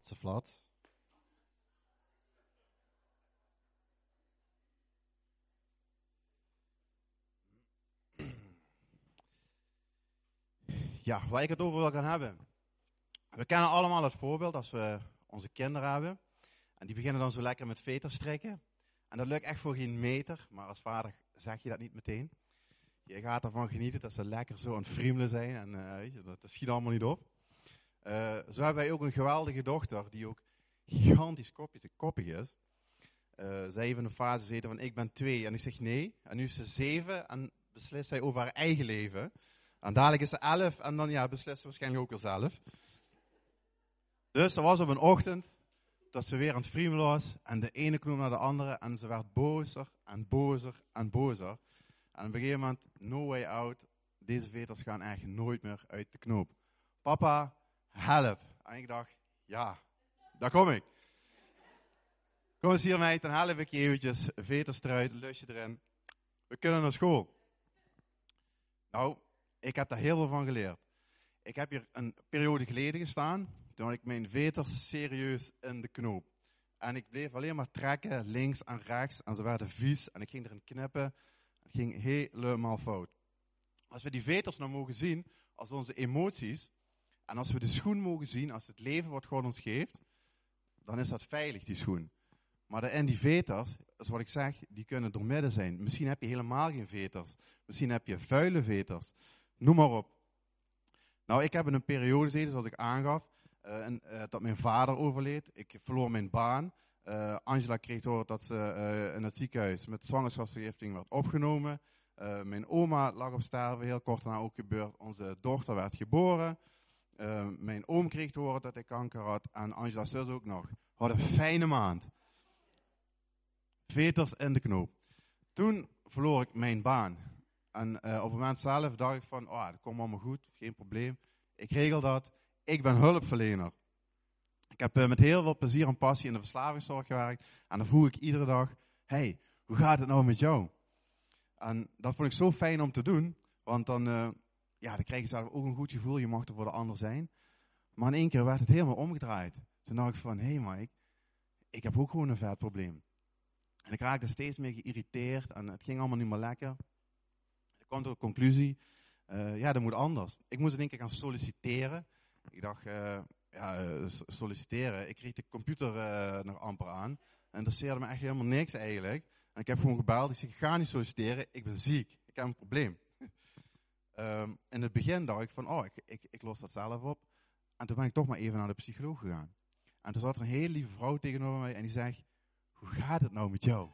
Had ze flat. Ja, waar ik het over wil gaan hebben. We kennen allemaal het voorbeeld als we onze kinderen hebben. En die beginnen dan zo lekker met veters trekken. En dat lukt echt voor geen meter, maar als vader zeg je dat niet meteen. Je gaat ervan genieten dat ze lekker zo aan het friemelen zijn en uh, weet je, dat, dat schiet allemaal niet op. Uh, zo hebben wij ook een geweldige dochter die ook gigantisch kopjes, koppig is. Uh, zij heeft in een fase zitten van ik ben twee en ik zeg nee. En nu is ze zeven en beslist zij over haar eigen leven. En dadelijk is ze elf en dan ja, beslist ze waarschijnlijk ook weer zelf. Dus er was op een ochtend dat ze weer aan het friemelen was. En de ene knoop naar de andere. En ze werd bozer en bozer en bozer. En op een gegeven moment, no way out. Deze veters gaan eigenlijk nooit meer uit de knoop. Papa, help. En ik dacht, ja, daar kom ik. Kom eens hier meid, dan help ik je eventjes. Veters eruit, lusje erin. We kunnen naar school. Nou, ik heb daar heel veel van geleerd. Ik heb hier een periode geleden gestaan. Toen had ik mijn veters serieus in de knoop. En ik bleef alleen maar trekken, links en rechts. En ze werden vies. En ik ging erin knippen. Het ging helemaal fout. Als we die veters nou mogen zien als onze emoties. En als we de schoen mogen zien als het leven wat God ons geeft. Dan is dat veilig, die schoen. Maar in die veters, is wat ik zeg, die kunnen doormidden zijn. Misschien heb je helemaal geen veters. Misschien heb je vuile veters. Noem maar op. Nou, ik heb in een periode gezeten, zoals ik aangaf, uh, en, uh, dat mijn vader overleed. Ik verloor mijn baan. Uh, Angela kreeg door dat ze in het ziekenhuis met zwangerschapsvergiftiging werd opgenomen. mijn oma lag op sterven, heel kort daarna ook gebeurd. Onze dochter werd geboren. Mijn oom kreeg te horen dat hij kanker had. En Angela's zus ook nog. Wat een fijne maand. Veters in de knoop. Toen verloor ik mijn baan. En op het moment zelf dacht ik van, oh, dat komt allemaal goed, geen probleem. Ik regel dat ik ben hulpverlener. Ik heb uh, met heel veel plezier en passie in de verslavingszorg gewerkt. En dan vroeg ik iedere dag, hey, hoe gaat het nou met jou? En dat vond ik zo fijn om te doen. Want dan, ja, dan krijg je zelf ook een goed gevoel. Je mag er voor de ander zijn. Maar in één keer werd het helemaal omgedraaid. Toen dacht ik van, hé hey Mike, ik heb ook gewoon een vet probleem. En ik raakte steeds meer geïrriteerd en het ging allemaal niet meer lekker. Ik kwam tot de conclusie, uh, ja, dat moet anders. Ik moest in één keer gaan solliciteren. Ik dacht, uh, ja, solliciteren. Ik kreeg de computer nog amper aan. En interesseerde me echt helemaal niks eigenlijk. En ik heb gewoon gebeld. Ik zeg, ik ga niet solliciteren. Ik ben ziek. Ik heb een probleem. Um, in het begin dacht ik van, oh, ik, ik, ik los dat zelf op. En toen ben ik toch maar even naar de psycholoog gegaan. En toen zat er een hele lieve vrouw tegenover mij en die zegt, hoe gaat het nou met jou?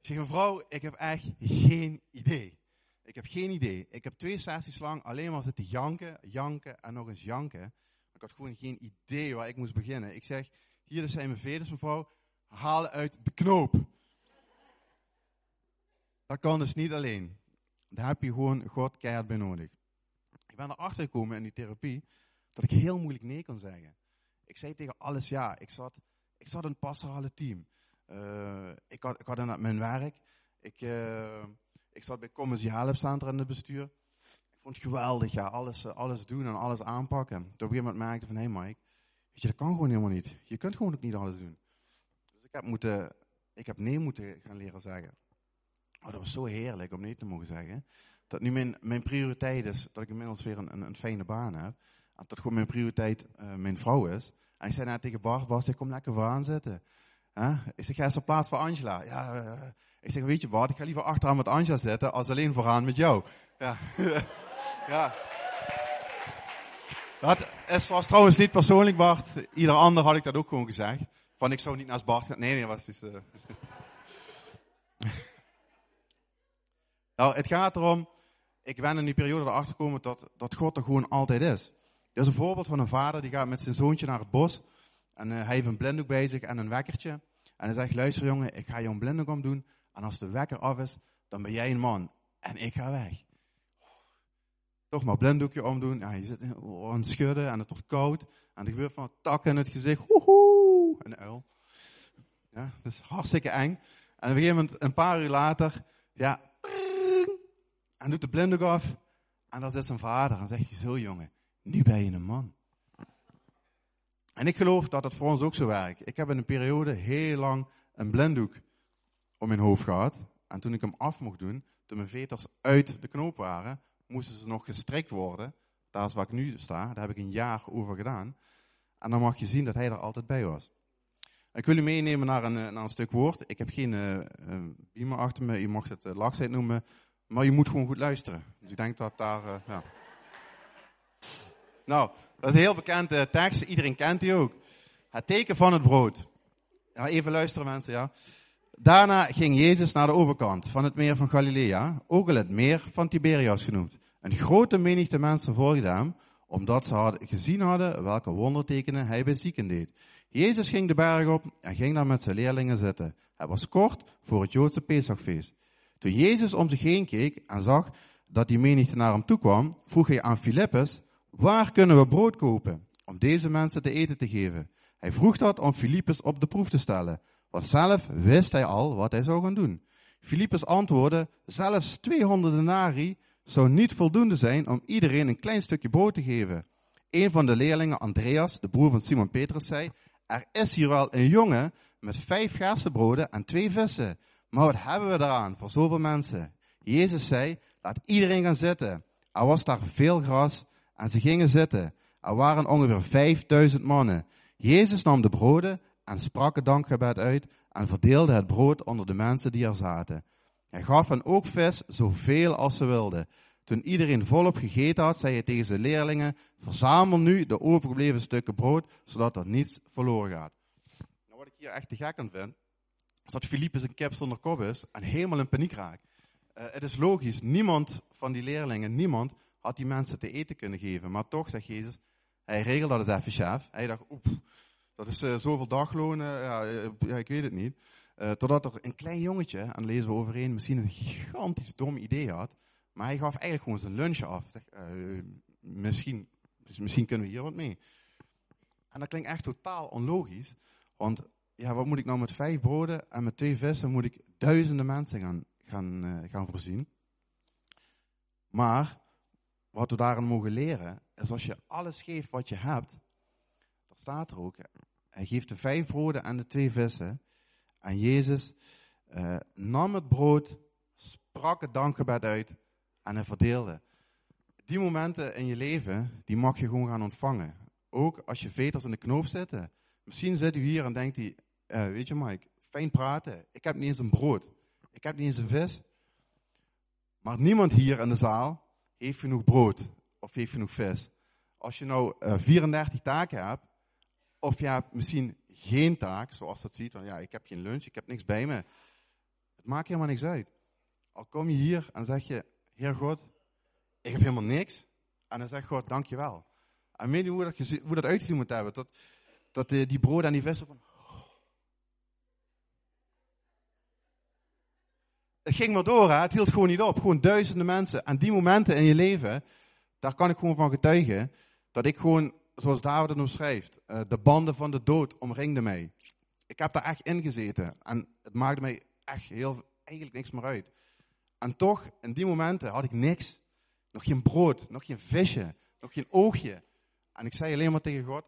Ik zeg, mevrouw, ik heb echt geen idee. Ik heb geen idee. Ik heb twee sessies lang alleen maar zitten janken, janken en nog eens janken. Ik had gewoon geen idee waar ik moest beginnen. Ik zeg, hier zijn mijn veders mevrouw, haal uit de knoop. Dat kan dus niet alleen. Daar heb je gewoon God keihard bij nodig. Ik ben erachter gekomen in die therapie dat ik heel moeilijk nee kon zeggen. Ik zei tegen alles ja. Ik zat, ik zat in pastorale team. Uh, ik, had, ik had mijn werk. Ik, uh, ik zat bij Commercial Center in het bestuur. Ik vond het geweldig, ja, alles, eh, alles doen en alles aanpakken. Toen op een gegeven moment merkte van, hé Mike, weet je, dat kan gewoon helemaal niet. Je kunt gewoon ook niet alles doen. Dus ik heb, moeten, ik heb nee moeten gaan leren zeggen. Oh, dat was zo heerlijk om nee te mogen zeggen. Dat nu mijn, mijn prioriteit is dat ik inmiddels weer een, een, een fijne baan heb. En dat gewoon mijn prioriteit uh, mijn vrouw is. En ik zei net tegen Bart, Bart, ik kom lekker vooraan zitten. Huh? Ik zeg, ga eens op plaats voor Angela. Ja, uh, ik zeg, weet je wat, ik ga liever achteraan met Anja zitten als alleen vooraan met jou. Ja. ja. Dat is, was trouwens niet persoonlijk, Bart. Ieder ander had ik dat ook gewoon gezegd. Van, ik zou niet naast Bart gaan. Nee, nee, was dus... Uh... nou, het gaat erom, ik ben in die periode erachter gekomen dat, dat God er gewoon altijd is. Er is een voorbeeld van een vader die gaat met zijn zoontje naar het bos. En uh, hij heeft een blinddoek bij zich en een wekkertje. En hij zegt, luister jongen, ik ga jou een blinddoek om doen. En als de wekker af is, dan ben jij een man. En ik ga weg. Toch maar blinddoekje omdoen. Ja, je zit aan het schudden en het wordt koud. En er gebeurt van tak in het gezicht. Woehoe! Een uil. Ja, dat is hartstikke eng. En op een gegeven moment, een paar uur later, ja, en doet de blinddoek af. En dan zit zijn vader en zegt hij, zo jongen, nu ben je een man. En ik geloof dat het voor ons ook zo werkt. Ik heb in een periode heel lang een blinddoek om mijn hoofd gehad. En toen ik hem af mocht doen, toen mijn veters uit de knoop waren, moesten ze nog gestrikt worden. Daar is waar ik nu sta. Daar heb ik een jaar over gedaan. En dan mag je zien dat hij er altijd bij was. Ik wil u meenemen naar een, een stuk woord. Ik heb geen uh, achter me. Je mag het uh, noemen. Maar je moet gewoon goed luisteren. Dus ik denk dat daar... Uh, ja. Nou, dat is een heel bekende tekst. Iedereen kent die ook. Het teken van het brood. Ja, even luisteren mensen, ja. Daarna ging Jezus naar de overkant van het meer van Galilea, ook al het meer van Tiberias genoemd. Een grote menigte mensen volgde hem, omdat ze hadden, gezien hadden welke wondertekenen hij bij zieken deed. Jezus ging de berg op en ging daar met zijn leerlingen zitten. Het was kort voor het Joodse Pesachfeest. Toen Jezus om zich heen keek en zag dat die menigte naar hem toe kwam, vroeg hij aan Filippus, waar kunnen we brood kopen om deze mensen te eten te geven? Hij vroeg dat om Filippus op de proef te stellen, want zelf wist hij al wat hij zou gaan doen. Filippus antwoordde, zelfs 200 denari zou niet voldoende zijn om iedereen een klein stukje brood te geven. Een van de leerlingen, Andreas, de broer van Simon Petrus, zei, er is hier wel een jongen met vijf broden en twee vissen. Maar wat hebben we daaraan voor zoveel mensen? Jezus zei, laat iedereen gaan zitten. Er was daar veel gras en ze gingen zitten. Er waren ongeveer 5000 mannen. Jezus nam de broden en sprak het dankgebed uit en verdeelde het brood onder de mensen die er zaten. Hij gaf hen ook vis, zoveel als ze wilden. Toen iedereen volop gegeten had, zei hij tegen zijn leerlingen, verzamel nu de overgebleven stukken brood, zodat er niets verloren gaat. Nou, wat ik hier echt te gek aan vind, dat Filippus een kip zonder kop is en helemaal in paniek raakt. Uh, het is logisch, niemand van die leerlingen, niemand had die mensen te eten kunnen geven. Maar toch, zegt Jezus, hij regelde dat eens even, chef. Hij dacht, oep, dat is uh, zoveel daglonen, ja, uh, ja, ik weet het niet. totdat er een klein jongetje, en lezen we overheen, misschien een gigantisch dom idee had. Maar hij gaf eigenlijk gewoon zijn lunch af. misschien, misschien kunnen we hier wat mee. En dat klinkt echt totaal onlogisch. Want ja, wat moet ik nou met vijf broden en met twee vissen moet ik duizenden mensen gaan, gaan, uh, gaan voorzien. Maar wat we daarin mogen leren, is als je alles geeft wat je hebt, dat staat er ook, hij geeft de vijf broden en de twee vissen. En Jezus uh, nam het brood, sprak het dankgebed uit en hij verdeelde. Die momenten in je leven, die mag je gewoon gaan ontvangen. Ook als je veters in de knoop zitten. Misschien zit u hier en denkt hij, uh, weet je Mike, fijn praten. Ik heb niet eens een brood. Ik heb niet eens een vis. Maar niemand hier in de zaal heeft genoeg brood of heeft genoeg vis. Als je nou uh, eh, 34 taken hebt, of je hebt misschien geen taak, zoals dat ziet, van ja, ik heb geen lunch, ik heb niks bij me. Het maakt helemaal niks uit. Al kom je hier en zeg je, Heer God, ik heb helemaal niks. En dan zegt God, dankjewel. En weet je hoe dat, hoe dat uitzien moet hebben? Dat, dat die, die brood en die vis van, Het ging maar door, hè? het hield gewoon niet op. Gewoon duizenden mensen. En die momenten in je leven, daar kan ik gewoon van getuigen. Dat ik gewoon, zoals David het omschrijft, uh, de banden van de dood omringden mij. Ik heb daar echt in gezeten. En het maakte mij echt heel, eigenlijk niks meer uit. En toch, in die momenten had ik niks. Nog geen brood, nog geen visje, nog geen oogje. En ik zei alleen maar tegen God,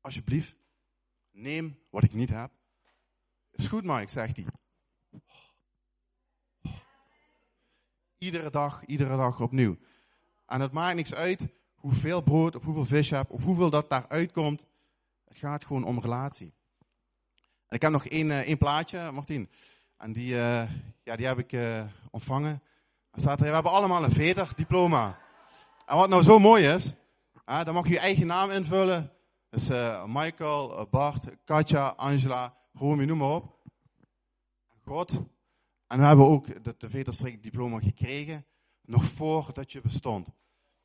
alsjeblieft, neem wat ik niet heb. Is goed, Mike, zegt hij. Iedere dag, iedere dag opnieuw. En het maakt niks uit hoeveel brood of hoeveel vis je hebt of hoeveel dat daaruit komt. Het gaat gewoon om relatie. En ik heb nog één, uh, één plaatje, Martin. En die, uh, ja, die heb ik uh, ontvangen. En staat er, we hebben allemaal een veterdiploma. En wat nou zo mooi is, dan mag je je eigen naam invullen. Dus Michael, Bart, Katja, Angela, je noem maar op. God en we hebben ook de, de diploma gekregen, nog voordat je bestond.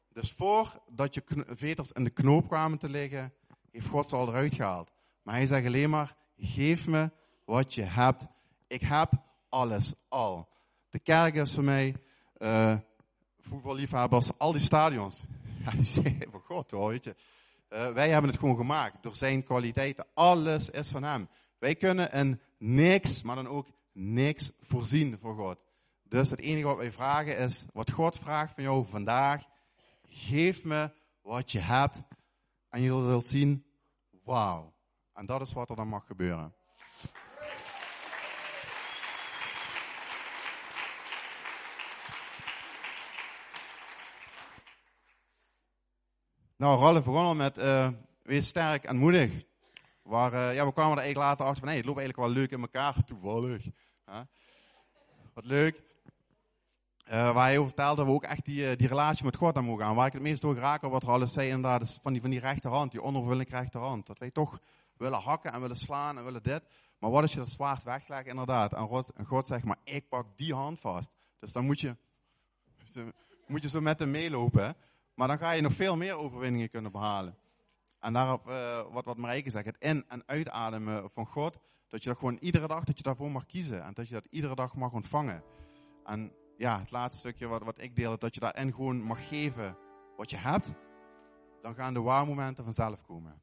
Dus voordat je veters in de knoop kwamen te liggen, heeft God ze al eruit gehaald. Maar hij zegt alleen maar, geef me wat je hebt. Ik heb alles al. De kerk is voor mij, uh, voetballiefhebbers, al die stadions. Ja, die voor God hoor, weet je. Uh, wij hebben het gewoon gemaakt door zijn kwaliteiten. Alles is van hem. Wij kunnen in niks, maar dan ook niks voorzien voor God. Dus het enige wat wij vragen is, wat God vraagt van jou vandaag, geef me wat je hebt en je zult zien wauw. En dat is wat er dan mag gebeuren. Nou, Ralf begon al met uh, wees sterk en moedig. Waar, uh, ja, we kwamen er eigenlijk later achter van, hey, het loopt eigenlijk wel leuk in elkaar, toevallig. Wat leuk. Uh, waar hij over vertelde dat we ook echt die, die relatie met God aan mogen gaan. Waar ik het meest door raken, wat Ralf zei inderdaad, is van die, van die rechterhand, die onoverwinnelijke rechterhand. Dat wij toch willen hakken en willen slaan en willen dit. Maar wat als je dat zwaard weglegt, inderdaad. En God, en God zegt, maar ik pak die hand vast. Dus dan moet je, moet je zo met hem meelopen. Maar dan ga je nog veel meer overwinningen kunnen behalen. En daarop, uh, wat, wat Marijke zegt, het in- en uitademen van God. Dat je dat gewoon iedere dag, dat je daarvoor mag kiezen. En dat je dat iedere dag mag ontvangen. En ja, het laatste stukje wat, wat ik deel, dat je daarin gewoon mag geven wat je hebt. Dan gaan de waarmomenten vanzelf komen.